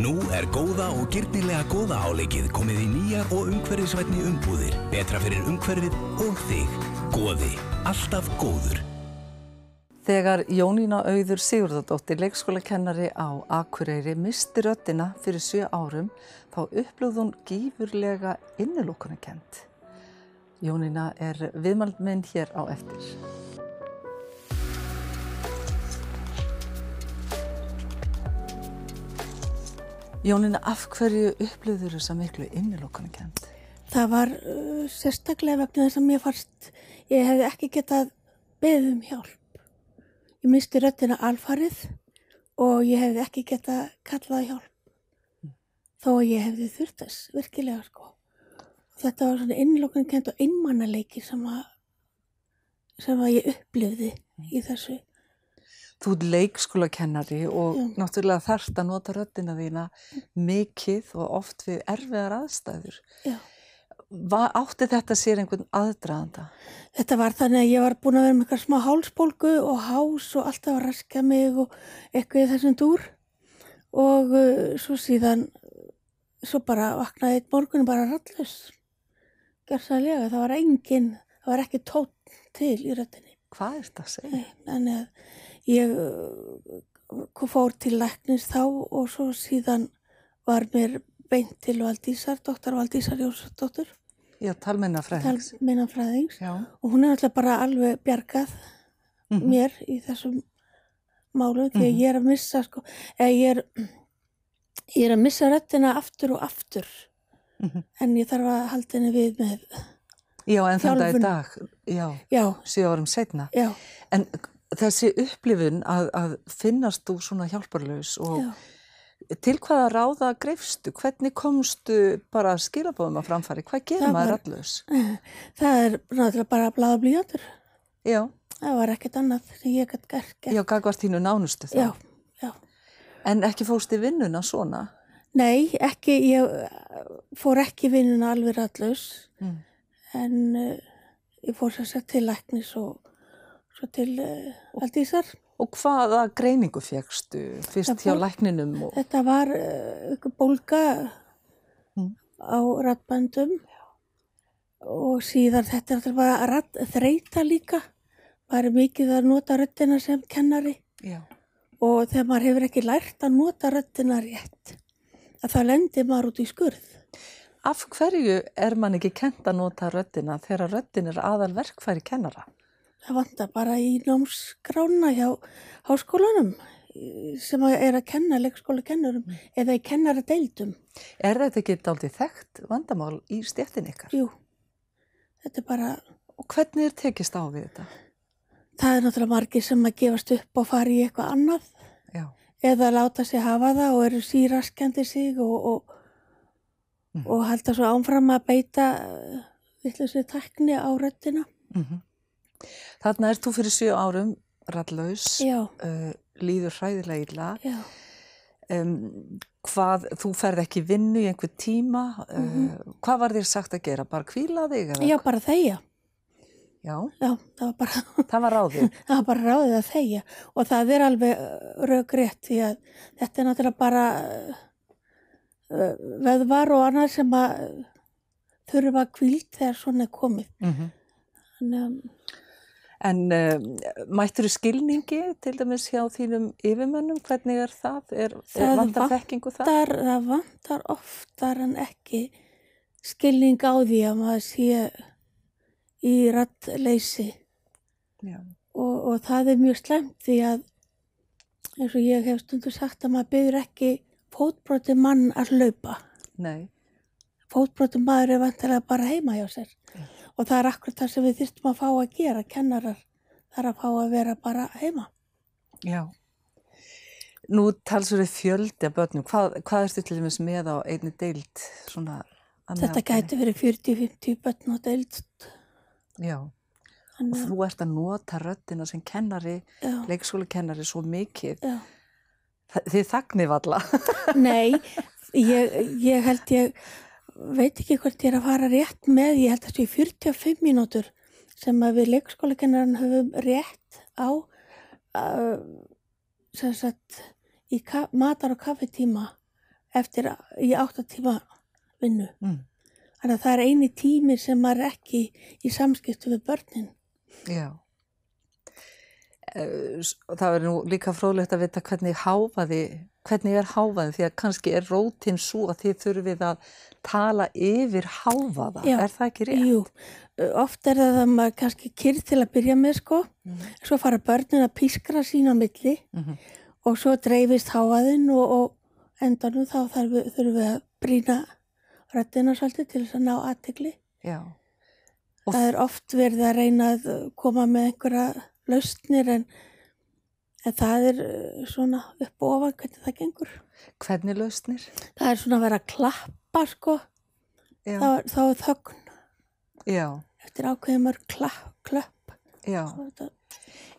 Nú er góða og gyrnilega góða áleikið komið í nýjar og umhverfisvætni umbúðir. Betra fyrir umhverfið og þig. Góði. Alltaf góður. Þegar Jónína Auður Sigurðardóttir, leikskólakennari á Akureyri, misti röttina fyrir sjö árum, þá upplöð hún gífurlega innilokkunarkend. Jónína er viðmald minn hér á eftir. Jónína, af hverju upplöður þessa miklu innilokkunarkend? Það var uh, sérstaklega vegna þess að mér fannst, ég hefði ekki getað beðið um hjálp. Ég misti röttina alfarið og ég hefði ekki getað kallað hjálp. Þó að ég hefði þurft þess, virkilega sko. Þetta var svona innlokkunarkend og einmannaleiki sem, að, sem að ég upplifði í þessu. Þú ert leikskólakennari og Já. náttúrulega þarft að nota röddina þína mikið og oft við erfiðar aðstæður. Já. Va, átti þetta sér einhvern aðdraðanda? Þetta var þannig að ég var búin að vera með eitthvað smá hálsbólgu og hás og alltaf að raska mig og eitthvað í þessum dúr og uh, svo síðan svo bara vaknaði eitt morgun bara rallus gerðsæðilega, það var engin það var ekki tótt til í röttinni Hvað er þetta að segja? þannig að ég uh, fór til læknis þá og svo síðan var mér beint til Valdísar, doktor Valdísar Jósdóttur Já, talmennafræðings. talminnafræðings Já. og hún er alltaf bara alveg bjargað Mhm. mér í þessum málum því að Mhm. ég er að missa sko, eða ég er ég er að missa röttina aftur og aftur Mhm. en ég þarf að halda henni við með Já, en þannig að í Þjálfun. dag, já, já, sjö árum setna. já, En þessi upplifun að, að finnast þú svona hjálparlaus og já til hvaða ráða greifstu? Hvernig komstu bara skilabóðum að framfæri? Hvað gerir Það maður var- allus? það er náttúrulega bara að blaða blíjandur Já, það var ekkert annað sem ég gætt gert já, gagvart þínu nánustu þá. já, En ekki fóst í vinnuna svona? Nei, ekki, ég uh, fór ekki vinnuna alveg rallus Mm. en uh, ég fór sér sett til læknis og svo til uh, Valdísar. Og hvaða greiningu fegstu fyrst Það hjá fór- lækninum? Og... Þetta var uh, ykkur bólga Mm. á rattböndum og síðan þetta er alltaf bara ratt, þreita líka. Er mikið að nota röttina sem kennari Já. og þegar maður hefur ekki lært að nota röttina rétt að það lendir maður út í skurð. Af hverju er man ekki kent að nota röddina þegar röddin er aðal verkfæri kennara? Það vantar bara í námskrána hjá háskólanum sem er að kenna leikskóla kennurum eða í kennara deildum. Er þetta ekki dálítið þekkt vandamál í stjættin ykkar? Jú, þetta er bara, Og hvernig er tekist á við þetta? það er náttúrulega margir sem að gefast upp og fara í eitthvað annað Já. eða láta sig hafa það og eru síraskjandi sig og, og, Mhm. og halda svo ánfram að beita vittlisri tekni á röttina. Mm Þarna ert þú fyrir sjö árum ralllaus, Já, uh, líður hræðilega illa. Um, hvað, þú ferð ekki vinnu í einhver tíma. Uh, Hvað var þér sagt að gera? Bara kvíla þig? já bara þeia. Já, Já, það var bara... það var ráðið. það var bara ráðið að þegja og það er alveg raugrétt því að þetta er náttúrulega bara uh, veðvar og annað sem að þurfa kvíld þegar svona er komið. Mm Þannig að En uh, mættur skilningi til dæmis hjá þínum yfirmönnum? Hvernig er það? Er, er Það vantar þekkingu það? það vantar oftar en ekki skilning á því að maður sé í rattleysi og, og það er mjög slemt því að eins og ég hef stundu sagt að maður byrður ekki fótbroti mann að hlaupa. Nei. fótbrotum maður er vantilega bara heima hjá sér og það er akkur það sem við þyrstum að fá að gera, kennarar þar að fá að vera bara heima. Já. Nú talsur þið fjöldi af börnum. Hvað, hvað ertu til dæmis með á einni deild? Svona, Þetta gæti verið 40-50 börn og deild. Já. Og Þannig, að- þú ert að nota röddina sem kennari, leikskólakennari svo mikið. já. Þið þagnir valla. Nei, ég, ég held ég veit ekki hvort ég er að fara rétt með, ég held að það sé 45 mínútur sem að við leikskólakennaran höfum rétt á uh, sem sagt í matar og kaffetíma eftir í áttatíma vinnu. Mm. Þannig að það er eini tími sem maður er ekki í samskiptu við börnin. Já. Eh, Það verður nú líka fróðlegt að vita hvernig háfaði, hvernig er háfaði því að kannski er rótin svo að þið þurfið að tala yfir háfaða, Já. er það ekki rétt? Jú, oft er það að maður kannski kyrr til að byrja með sko, svo fara börnin að pískra sín á milli Mhm. og svo dreifist háaðinn og, og endanum þá þarf, þurfum við að brýna röddina svolítið til þess að ná aðtegli. Það er oft verið að reyna að koma með einhverja lausnir en, en það er eh, svona upp og ofan hvernig það gengur. hvernig lausnir? Það er svona að vera að klappa sko, þá, þá er þögn Já. eftir ákveðið mörg klapp, klöpp. Já.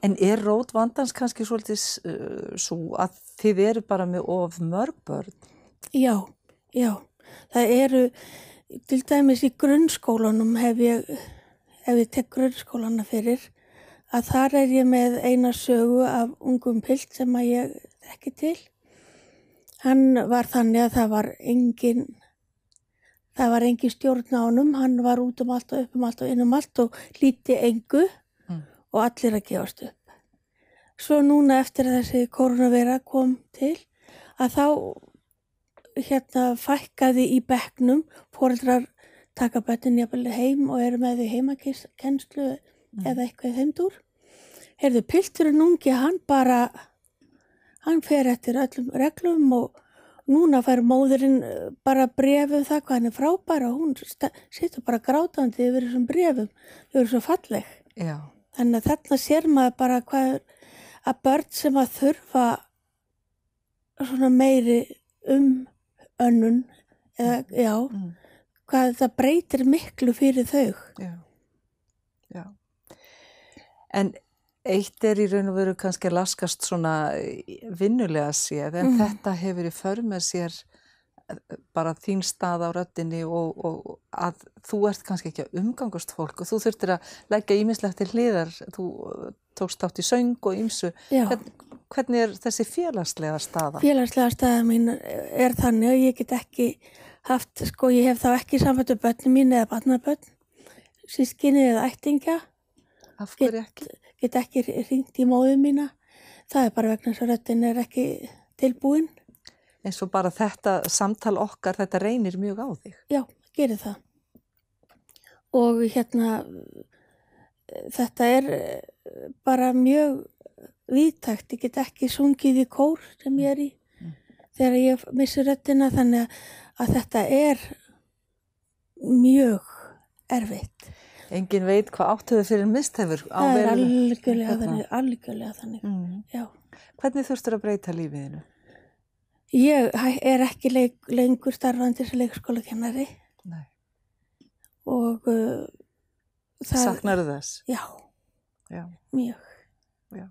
En er rót vandans kannski svolítið uh, svo að þið eru bara með of mörg börn? Já, já. Það eru, til dæmis í grunnskólanum hef ég, ef ég tek grunnskólana fyrir, að þar er ég með eina sögu af ungum pilt sem að ég þekki til. Hann var þannig að það var engin, það var engin stjórn á honum, hann var út um allt og upp um allt og inn um allt og hlíti engu Mm. og allir að gefast upp. Svo núna eftir að þessi koronavera kom til, að þá hérna fækkaði í bekknum, fóreldrar taka böttin jafnvel heim og eru með því heimakenslu eða eitthvað þeimdúr. Heyrðu, pilturinn ungi, hann bara, hann fer eftir öllum reglum og núna fær móðurinn eh, bara brefum það hvað hann er frábær og hún situr bara grátandi yfir þessum brefum, þau eru svo falleg. Já. Þannig að þarna sér maður bara hvað að börn sem að þurfa svona meiri um önnun eða já, Mm. hvað það breytir miklu fyrir þau. Já. Já. En eitt er í raun og veru kannski að laskast svona vinnulega séð en Mhm. þetta hefur í för með sér eh, bara þín stað á röddinni og, og að þú ert kannski ekki að umgangast fólk og þú þurftir að leggja ímislegt til hliðar, þú eh, tókst átt í söng og ímsu. Hvern, hvernig er þessi félagslega staða? félagslega staða mín er þannig að ég get ekki haft, sko ég hef þá ekki samfættu börnum mín eða barnabörn, sískinni eða ættingja, Af hverju ekki? get ekki ringt í móðu mína. Það er bara vegna að röddin er ekki tilbúin. Eins og bara þetta samtal okkar, þetta reynir mjög á þig. Já, gerir það. Og hérna, þetta er eh, bara mjög víðtækt. Ég get ekki sungið í kór sem ég er í þegar ég missi röddina þannig að þetta er mjög erfitt. Engin veit hvað áttuðu fyrir mistefur á Það er vel- algjörlega þannig, algjörlega þannig. Mm. Já. Hvernig þurftur að breyta lífiðinu? Ég er ekki leik, lengur starfandi sem leikskólakennari Nei. og uh, það, Saknar þess? já, Já. mjög. Já.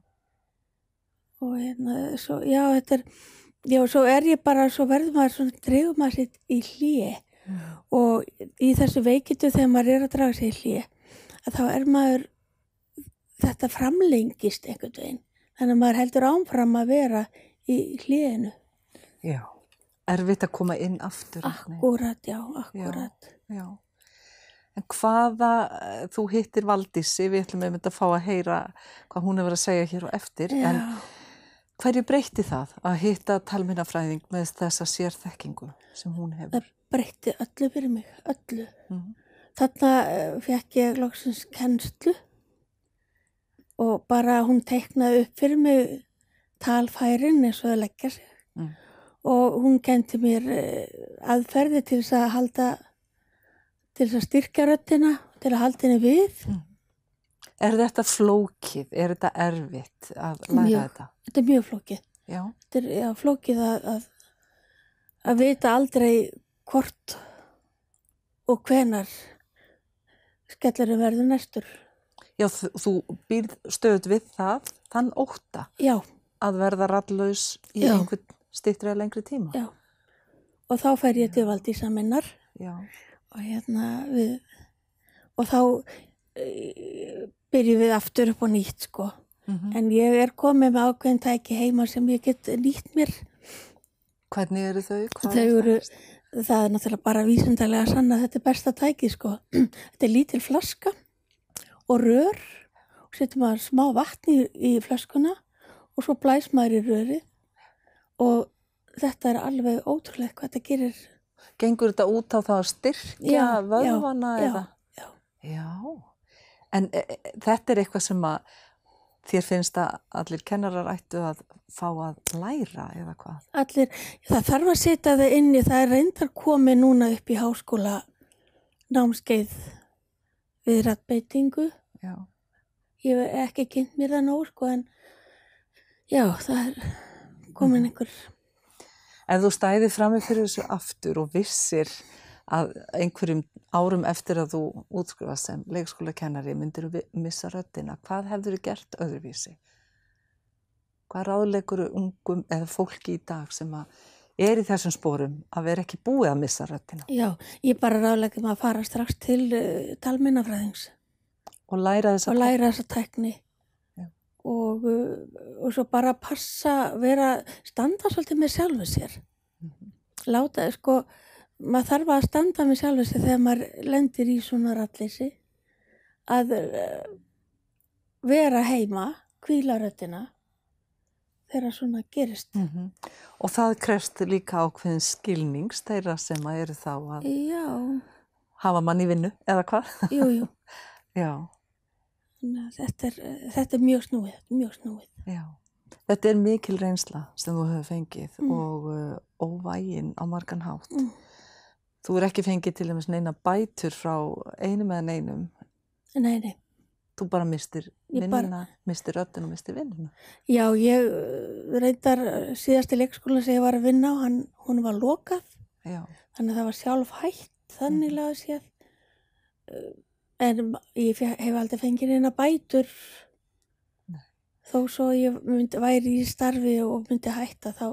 Og hérna, svo, já, þetta er, já, svo er ég bara, svo verður maður svona, dregur maður sitt í hlýi og í þessu veikitu þegar maður er að draga í hlýi, að þá er maður, þetta framlengist einhvern veginn. Þannig að maður heldur ámfram að vera í hlýinu. Já. Erfitt að koma inn aftur. Akkurat, já, akkurat. Já. En hvaða, þú hittir Valdísi, við ætlum einmitt að fá að heyra hvað hún hefur að segja hér og eftir, Já. en hverju breyti það að hitta talminnafræðing með þessa sérþekkingu sem hún hefur? Það breytti öllu fyrir mig, öllu. Mhm. Þarna uh, fekk ég loksins kennslu og bara hún teiknaði upp fyrir mig talfærin eins og það leggja sig. Mm. Og hún kendi mér uh, aðferði til þess að halda, til þess að styrkja röddina, til að halda henni við. Er þetta flókið? Er þetta erfitt að læra Mjög. þetta? Þetta er mjög flókið. Já. Þetta er já, flókið að, að, að vita aldrei hvort og hvenar skellurum verður næstur. Já, þú, býrð stöðut við það, þann ótta Já, að verða ralllaus í Já. einhvern styttri að lengri tíma. já. Og þá fer ég til Valdísa minnar og hérna við, og þá e, byrjum við aftur upp á nýtt sko. Mhm. En ég er komið með ákveðin tæki heima sem ég get nýtt mér Hvernig eru þau? Hvað Þau er eru, það? Það er náttúrulega bara vísindarlega að sanna að þetta er besta tæki sko. Þetta er lítil flaska og rör og setur maður smá vatn í, í flaskuna og svo blæs maður í röri og þetta er alveg ótrúlega hvað þetta gerir. Gengur þetta út á það að styrkja Já, vöðvana já, eða? já. Já. En e, e, þetta er eitthvað sem að þér finnst að allir kennarar ættu að fá að læra eða hvað? Allir, það þarf að setja það inn í, það er reyndar komið núna upp í háskóla námskeið við rættbeitingu. Já. Ég hef ekki kynnt mér það nóg sko en já, það er komin einhver, Ef þú stæðir frammi fyrir þessu aftur og vissir að einhverjum árum eftir að þú útskrifast sem leikskólakennari myndir þú missa röddina, hvað hefur þú gert öðruvísi? Hvað ráðleikur ungum eða fólki í dag sem að er í þessum spórum að vera ekki búið að missa röddina já, ég bara ráðlegum að fara strax til uh, talminnafræðings og læra þessa tækni Já. og, uh, og svo bara passa, vera, standa svolítið með sjálfu sér. Láta, sko, maður þarf að standa með sjálfu sér þegar maður lendir í svona ralleysi að uh, vera heima, kvíla röddina þegar svona gerist. Mhm. Og það krefst líka ákveðin skilnings þeirra sem að eru þá að Já, hafa mann í vinnu eða hvað? jú, jú. Já, Þannig að Þetta er, þetta er mjög snúið, mjög snúið. já. Þetta er mikil reynsla sem þú hefur fengið Mm. og uh, óvægin á margan hátt. Mm. Þú er ekki fengið til dæmis neina bætur frá einum eða neinum. Nei, nei. Þú bara mistir Ég bara- mistir röddin og mistir vinnuna. Já, ég uh, reyndar uh, síðasti leikskóla sem ég var að vinna á, hann, hún var lokað, Já, þannig að það var sjálf hætt þannig laga séð. Uh, En ég hef aldrei fengið neina bætur, Nei. þó svo ég myndi, væri í starfi og myndi hætta, þá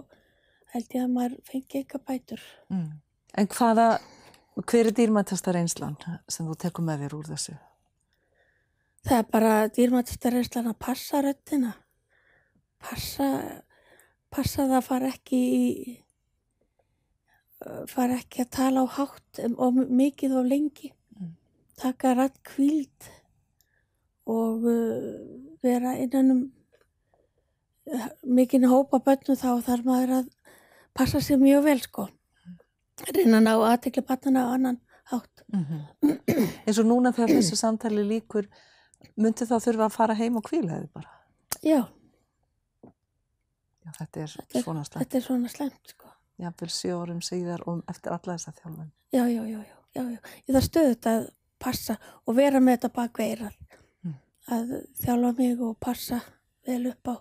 held ég að maður fengi eitthvað bætur. mm. En hvaða, hver er dýrmættasta reynslan sem þú tekur með þér úr þessu? Það er bara dýrmættasta reynslan að passa röddina, passa, passa það að fara ekki í, uh, fara ekki að tala á hátt um, og mikið og lengi, Mm. taka rætt kvíld og uh, vera innan um uh, mikinn hópa bönnu þá þarf maður að passa sér mjög vel sko. Reyna að ná aðtekla bannana á annan hátt. Mm Eins og núna þegar þessu samtali líkur, myndi þá þurfa að fara heim og kvíla þið bara? Já, Já, þetta er Þetta svona slæmt. þetta er svona slemt sko. Jafnvel sjö árum síðar og eftir alla þessa þjálfun. Já, já, já, já, já, já. Ég þarf stöðut að passa og vera með þetta bak veirað. Mm. Að þjálfa mig og passa vel upp á,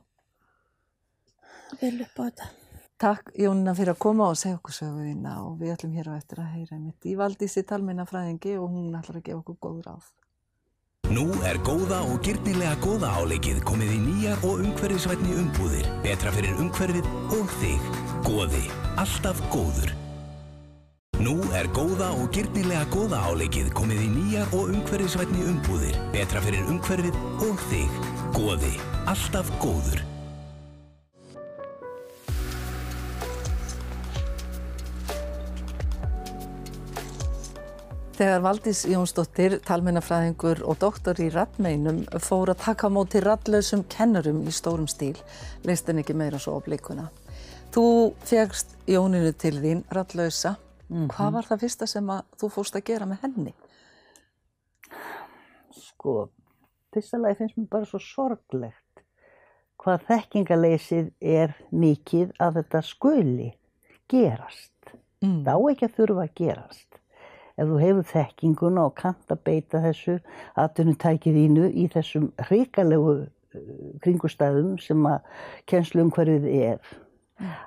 vel upp á þetta. Takk Jónina fyrir að koma og segja okkur söguðina og við ætlum hér á eftir að heyra mitt í Valdísi talminna fræðingi og hún ætlar að gefa okkur góð ráð. Nú er góða og gyrnilega góða áleikið komið í nýjar og umhverfisvætni umbúðir. Betra fyrir umhverfið og þig. Góði, alltaf góður. Nú er góða og gyrnilega góða áleikið komið í nýjar og umhverfisvætni umbúðir. Betra fyrir umhverfið og þig. Góði, alltaf góður. Þegar Valdís Jónsdóttir, talmennafræðingur og doktor í rattmeinum fór að taka móti rattlausum kennurum í stórum stíl, leist henni ekki meira svo á blikuna. Þú fegst Jóninu til þín rattlausa. Hvað var það fyrsta sem að þú fórst að gera með henni? sko, fyrsta lagi finnst mér bara svo sorglegt hvað þekkingaleysið er mikið að þetta skuli gerast. Mm. Það á ekki að þurfa að gerast. Ef þú hefur þekkinguna og kannt að beita þessu atvinnutækið þínu í þessum hrikalegu uh, kringustæðum sem að kennslu umhverfið er,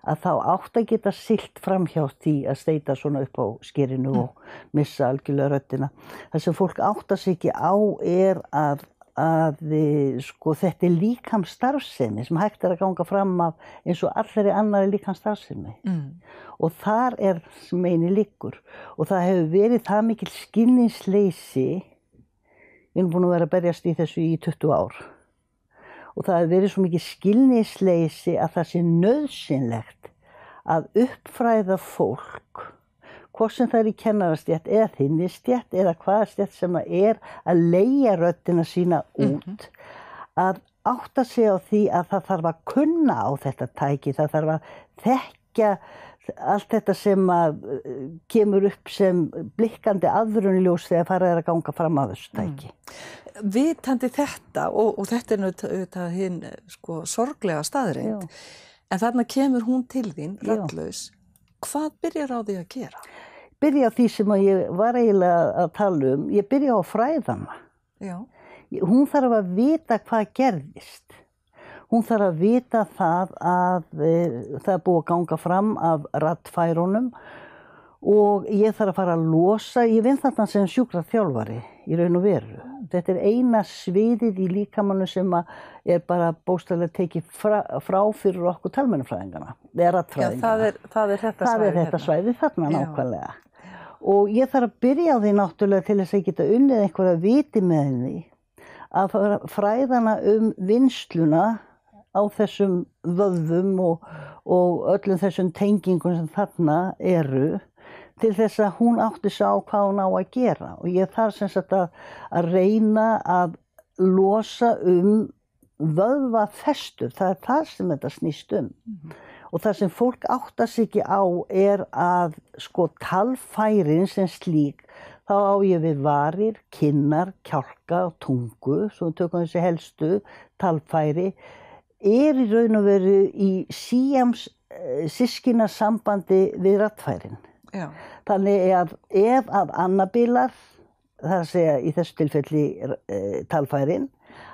að þá átt að geta silt fram hjá því að steita svona upp á skerinu og missa algjörlega röddina. Það sem fólk átt að sig ekki á er að, að eh, sko, þetta er líkam starfsemi sem hægt er að ganga fram af eins og allri annari líkam starfsemi Mm. og þar er sem eini líkur og það hefur verið það mikil skilningsleysi. Við erum búin að vera að berjast í þessu í 20 ár. Og það hefur verið svo mikil skilningsleysi að það sé nöðsynlegt að uppfræða fólk, hvort sem það er í kennarastjætt eða þinnistjætt eða hvaða stjætt sem það er að leia röttina sína út, að átta sig á því að það þarf að kunna á þetta tæki, það þarf að þekka allt þetta sem að uh, kemur upp sem blikkandi aðrunljós þegar farið er að ganga fram á þessu tæki. Vitandi þetta og, og þetta er náttúrulega hinn sko, sorglega staðreind, en þarna kemur hún til þín, Já. rallus. Hvað byrjar á því að gera? Byrja á því sem ég var eiginlega að tala um, ég byrja á fræðana. Já. Hún þarf að vita hvað gerðist. Hún þarf að vita það að e, það er búið að ganga fram af rattfærunum og ég þarf að fara að losa, ég vinn þarna sem sjúkrað þjálfari í raun og veru. Þetta er eina sviðið í líkamannu sem er bara bóstæðilega tekið frá, frá fyrir okkur talmennufræðingana, eða Já, rattfræðingana. það er, það er þetta Það er þetta hérna. svæði þarna Já. Og ég þarf að byrja á því náttúrulega til þess að geta unnið einhverja viti með henni. Að fræðana um vinsluna á þessum vöðvum og, og öllum þessum tengingum sem þarna eru til þess að hún átti sig á hvað hún á að gera. Og ég þarf sem sagt að, að reyna að losa um vöðvafestur, það er það sem þetta snýst um. Og það sem fólk áttar sig ekki á er að sko talfærin sem slík, þá á ég við varir, kinnar, kjálka og tungu, svo tökum þessi helstu talfæri, er í raun og veru í síjams uh, sískina sambandi við rattfærin. Já. Þannig að ef að annabilar, það að segja í þessu tilfelli e, talfærin,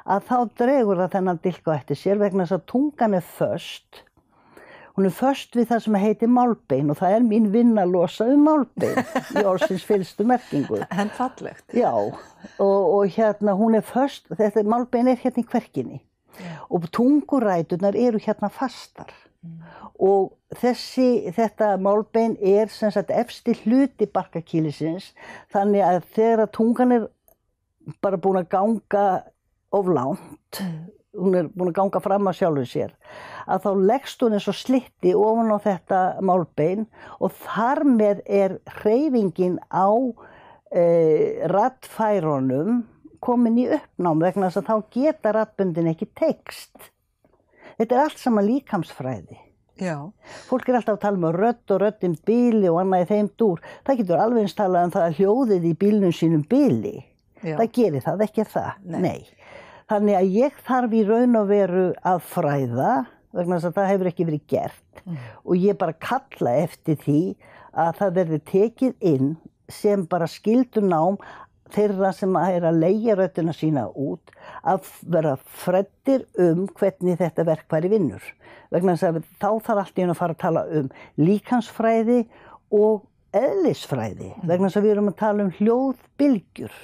að þá dregur það þennan dilka eftir sér vegna þess að tungan er föst. Hún er föst við það sem heitir málbein og það er mín vinn að losa um málbein í orðsins fylstu merkingu. En fallegt. Já, og, og hérna hún er föst, þetta málbein er hérna í kverkinni. Og tungurætunar eru hérna fastar. Og þessi, þetta málbein er sem sagt efsti hluti barkakýlisins þannig að þegar að tungan er bara búin að ganga of langt, hún er búin að ganga fram að sjálfur sér, að þá leggst hún eins og slitti ofan á þetta málbein og þar með er hreyfingin á e, rattfærunum komin í uppnám vegna þess að þá geta rattbundin ekki tekst. Þetta er allt saman líkamsfræði. Já. Fólk er alltaf að tala um að rödd og röddin bíli og annað í þeim dúr. Það getur alveg eins talað um það að hljóðið í bílnum sínum bíli. Já. Það gerir það, ekki það. Nei. Þannig að ég þarf í raun og veru að fræða vegna þess að það hefur ekki verið gert og ég bara kalla eftir því að það verði tekið inn sem bara skildur nám þeirra sem er að leia röddina sína út að vera freddir um hvernig þetta verkværi vinnur. Vegna þess að þá þarf allt í einu að fara að tala um líkansfræði og eðlisfræði. Vegna þess að við erum að tala um hljóðbylgjur.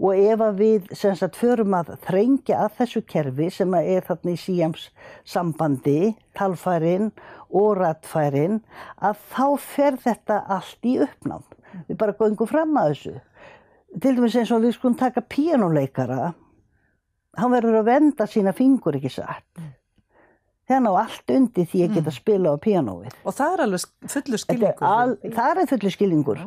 Og ef að við sagt förum að þrengja að þessu kerfi sem er þarna í síjams sambandi, talfærin og rattfærin, að þá fer þetta allt í uppnám. Við bara göngum fram að þessu. Til dæmis eins og við skulum taka píanuleikara, hann verður að venda sína fingur ekki satt. Hann á allt undir því að geta spila á píanóið. Og það er alveg er skilningur. Al, það er fullu skilningur.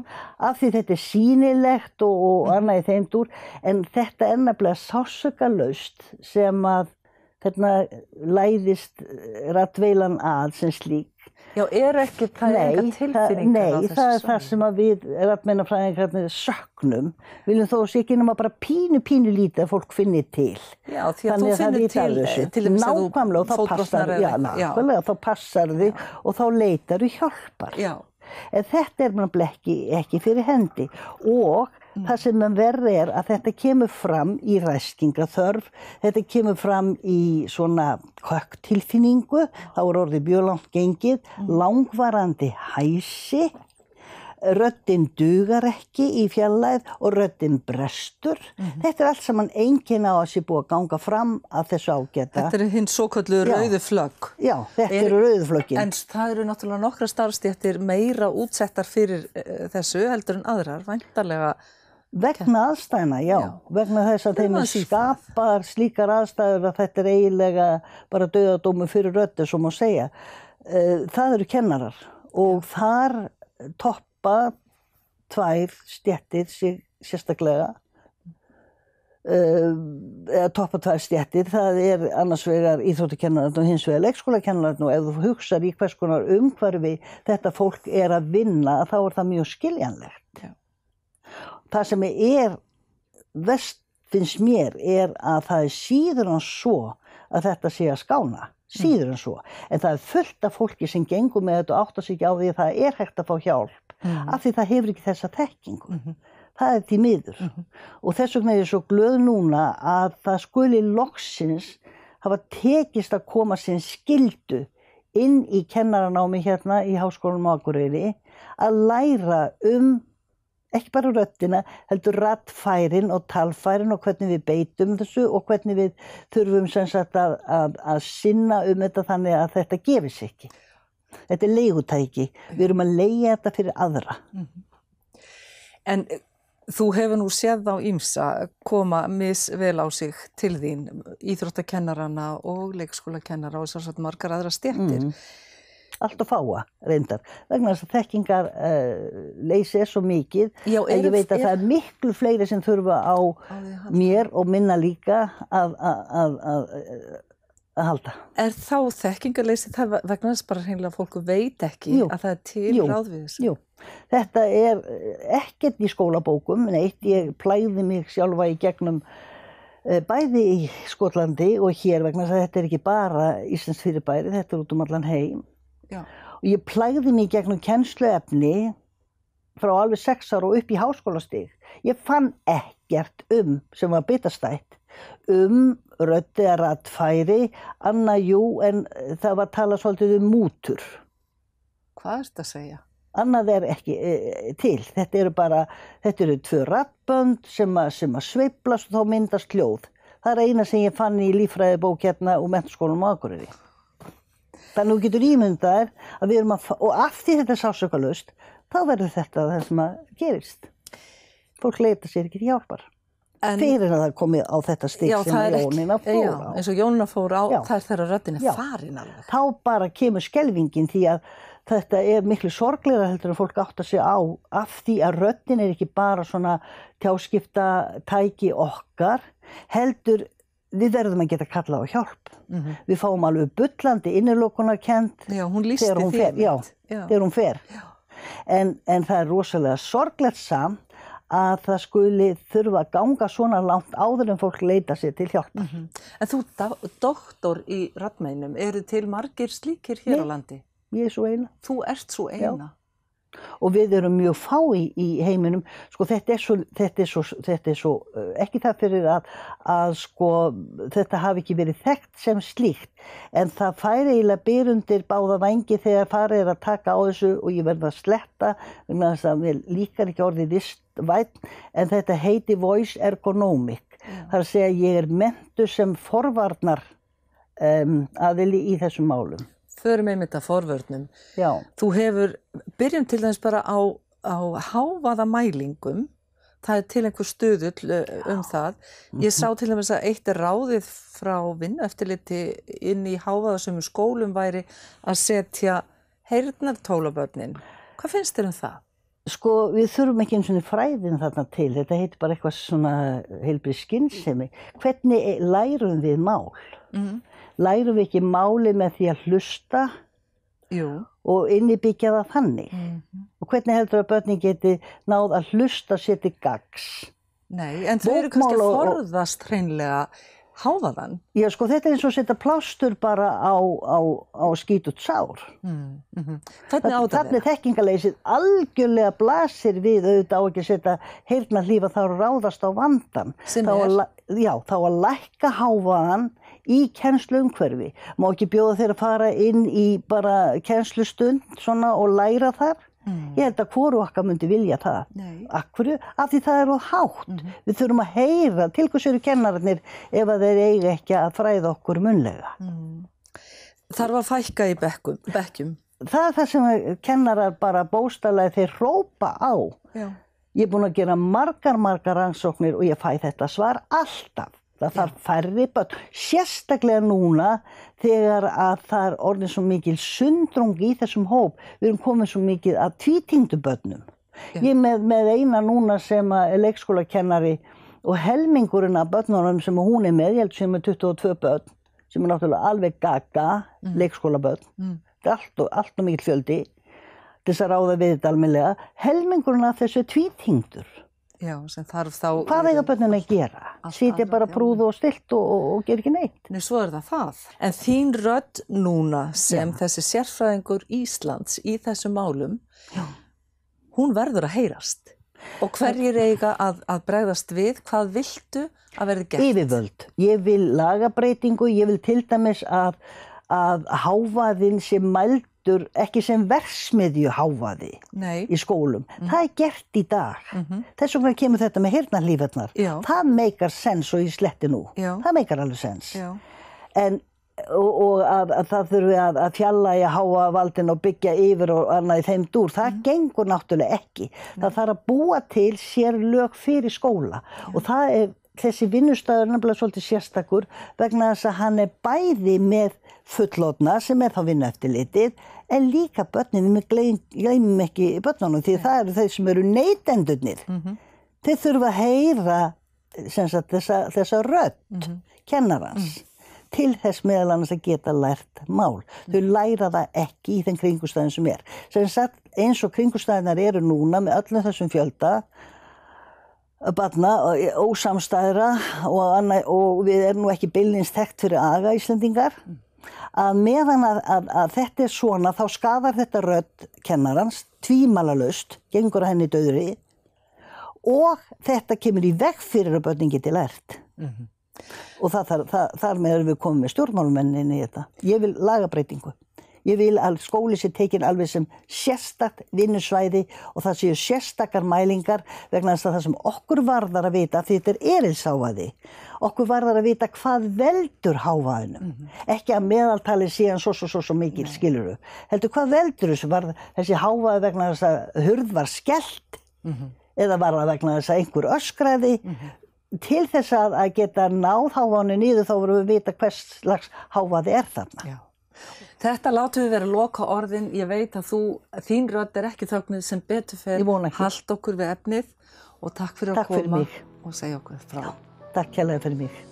Af því þetta er sýnilegt og, og annað í þeim dúr. En þetta er nefnilega sásökalaust sem að þarna læðist rattveilan að sem slík. Já, er ekki, það það, tilfinningar nei, á þessu það er það sem við ratmennafræðingarnir söknum. Viljum þó sé ekki nema bara pínu, pínu lítið að fólk finni til. Já, því að þú af til, til dæmis að þú fótbrotnar passar, eða já, eitthvað. nákvæmlega, þá passar þið og þá leitar þú hjálpar. Já, En þetta er maður ekki, ekki fyrir hendi og það sem er verri er að þetta kemur fram í ræskingaþörf, þetta kemur fram í svona högtilfinningu, þá er orðið bjölangt gengið, langvarandi hæsi, röddinn dugar ekki í fjallæð og röddinn brestur. Þetta er allt saman enginn á að sé búið að ganga fram að þessu ágæta. þetta er hinn svo kallu Já. rauðu flögg. Já, þetta Er- eru rauðflöggin. En það eru náttúrulega nokkra starfstéttir meira útsettar fyrir uh, þessu heldur en aðrar, væntarlega. Vegna aðstæðina, já. Já. Vegna þess að þeim skapar slíkar aðstæður að þetta er eiginlega bara döðadómu fyrir röddu, svo má segja. Eh, Það eru kennarar og þar toppa tvær stjettir sérstaklega eh, eða toppa tvær stjettir, það er annars vegar íþróttukennarinn og hins vegar leikskólakennarinn og ef þú hugsar í hvers konar umhverfi þetta fólk er að vinna þá er það mjög skiljanlegt. Það sem er vest finnst mér er að það er síður en svo að þetta sé að skána, síður en svo. En það er fullt af fólki sem gengur með þetta og áttar sig ekki á því að það er hægt að fá hjálp af því það hefur ekki þessa tekkingu. Það er því miður. Og þess vegna er ég svo glöð núna að það skuli loksins hafa tekist að koma sinn skildu inn í kennaranámi hérna í Háskólanum Akureyri að læra um ekki bara röttina, heldur rattfærin og talfærin og hvernig við beitum þessu og hvernig við þurfum sem sagt að, að, að sinna um þetta þannig að þetta gefis ekki. Þetta er leigutæki. Við erum að leia þetta fyrir aðra. En eh, þú hefur nú séð á ímsa koma misvel á sig til þín, íþróttakennarana og leikskólakennara og svo margar aðra stjettir. Mm. Allt að fáa reyndar. Vegna þess að þekkingar uh, leysi er svo mikið Já, eru- ég veit að er- það er miklu fleiri sem þurfa á halda. mér og minna líka að, að, að, að, að halda. Er þá þekkingarleysi það vegna þess bara hreinlega að fólku veit ekki Jú. að það er til Jú. ráð við þessu? Jú, þetta er eh, ekkert í skólabókum, neitt, ég plæði mig sjálfa í gegnum eh, bæði í Skotlandi og hér vegna þess að þetta er ekki bara Íslands fyrirbæri, þetta er út um allan heim. Já. Og ég plæði í gegnum kennsluefni frá alveg sex ára og upp í háskólastig. Ég fann ekkert um sem var bitastætt um röddi að rattfæri, annað jú en það var talað svolítið um mútur Hvað er þetta að segja? annað er ekki e, til. Þetta eru bara, þetta eru tvö rattbönd sem, að- sem að sveiflast og þá myndast hljóð. Það er eina sem ég fann í líffræðibók hérna úr mentaskólanum á Akureyri. Þannig að þú getur ímyndaðir að við erum að, og af því þetta er sásökalust, þá verður þetta það sem að gerist. Fólk leita sér ekki hjálpar. En, Fyrir að það komið á þetta já, sem ekki, fór já, á. eins og Jónina fór á, Já. það er þeirra röddin er farin alveg. þá bara kemur skelvingin því að þetta er miklu sorgleira heldur en fólk átt að segja á af því að röddin er ekki bara svona tjáskipta tæki okkar heldur við verðum að geta kallað á hjálp. Mhm. Við fáum alveg Já, hún lísti þegar hún fer. Já. Já. þegar hún fer. En, en það er rosalega sorglegt samt að það skuli þurfa að ganga svona langt áður en fólk leita sér til hjálpar. En þú, doktor í rattmeinum, eru til margir slíkir hér á Nei. landi? Ég er svo eina. Þú ert svo eina. Og við erum mjög fá í, heiminum. Sko þetta er svo, þetta er svo, þetta er svo ekki það fyrir að, að sko þetta hafi ekki verið þekkt sem slíkt. En það færi eiginlega byrundir báða vangi þegar farið er að taka á þessu og ég verð að sletta mér líkar ekki orðið vistvætt en þetta heiti voice ergonomic. Það er að segja ég er mentu sem forvarnar um, aðili í þessum málum Förum einmitt að forvörnum. já, Þú hefur, byrjum til þess bara á, á hávaða mælingum. Það er til einhver stuðull uh, um það. Ég sá til dæmis að eitt er ráðið frá vinnueftirliti inn í hávaðasömu skólum væri að setja heyrnartólabörnin. Hvað finnst þér um það? Sko, við þurfum ekki eins og fræðin þarna til, þetta heitir bara eitthvað svona heilbrið skinnsemi. Hvernig lærum við mál? Mm. Lærum við ekki máli með því að hlusta Jú. og innibyggja það þannig? Mm. Og hvernig heldur að börnin geti náð að hlusta sér til gags? Nei, en þau eru kannski að forðast hreinlega hávaðan. Já, sko, þetta er eins og að setja plástur bara á, á, á skítut sár. Mm. Mm Hvernig á þetta Þannig þekkingarleysið algjörlega blasir við auðvitað á ekki að setja heyrna hlífa þá ráðast á vandan. Sem þá er? Að, já, þá að lækka hávaðan í kennslu umhverfi. Má ekki bjóða þeir að fara inn í bara kennslustund svona og læra þar. Mm. Ég held að hvoru okkar myndi vilja það. Nei. Akkur, af því það er of hátt. Við þurfum að heyra, til hvers eru kennararnir ef að þeir eiga ekki að fræða okkur munlega. Mm. Þarf að fækka í bekkum, bekkjum. Það er það sem kennarar bara bóstalega þeir hrópa á. Já. Ég er búin að gera margar, margar rannsóknir og ég fæ þetta svar alltaf. Það þarf færri börn, sérstaklega núna þegar að það er orðin svo mikil sundrung í þessum hóp. Við erum komið svo mikið að tvítingdu börnum. Já. Ég með, með eina núna sem er leikskólakennari og helmingurinn af börnunum sem hún er með, ég held sem er 22 börn, sem er náttúrulega alveg gaga, leikskólabörn. Mm. Þetta er allt og, allt og mikil fjöldi þess að ráða við þetta almennilega. Helmingurinn af þessu er tvítingdur. Já, sem þarf þá... Hvað eiga börnin að gera? Annað, bara já. prúðu og stilt og, og, og gera ekki neitt? Nei, svo er það það. En þín rödd núna sem þessi sérfræðingur Íslands í þessum málum, hún verður að heyrast. Og hverjir eiga að, að bregðast við, hvað viltu að verði gert? Yfirvöld. Ég vil lagabreitingu, ég vil til dæmis að, að hávaðin sem mældur ekki sem versmiðju hávaði Nei, í skólum. Það er gert í dag. Þess vegna kemur þetta með hirnarlífarnar. Það meikar sens og ég sletti nú. Já. Það meikar alveg sens. já, En, og, og að, að það þurfi að, að fjalla í háa valdin og byggja yfir og annað í þeim dúr, það gengur náttúrulega ekki. Það þarf að búa til sér lög fyrir skóla og það er þessi vinnustæður nefnilega svolítið sérstakur vegna þess að hann er bæði með fullotna sem er þá vinnu eftir litið en líka börnin, við gleym, gleymum ekki börnunum því það eru þeir sem eru neytendurnir. Þeir þurfa að heyra sagt, þessa, þessa rödd kennarans til þess meðal annars að geta lært mál. Þau læra það ekki í þeim kringustæðin sem er. Sem sagt, eins og kringustæðinar eru núna með öllum þessum fjölda barna, og ósamstæðra og, annað, og við erum nú ekki bylnins þekkt fyrir aga Íslendingar. Að meðan að, að, að þetta er svona þá skadar þetta rödd kennarans tvímalalust, gengur að henni döðri og þetta kemur í veg fyrir að börnin geti lært. Og það, þar, það, þar með erum við komið með stjórnmálumennin í þetta. Ég vil lagabreitingu ég vil að skóli sé tekin alveg sem sérstakt vinnusvæði og það séu sérstakar mælingar vegna þess að það sem okkur varðar að vita því þetta er erilsáfaði okkur varðar að vita hvað veldur háfaðinum ekki að meðaltali síðan svo svo svo svo mikil skiluru heldur hvað veldur þessu var þessi háfaði vegna þess að hurð var skellt eða var það vegna þess að einhver öskraði? Til þess að, að geta náð háfaðinu niður þá vorum við að vita hvers slags háfaði er þarna. Já. Þetta látum við vera loka orðin. Ég veit að þú, þín rödd er ekki þögnuð sem betur ekki. Hald okkur við efnið og takk fyrir Takk að fyrir koma mig. og segja okkur frá. Takk kærlega fyrir mig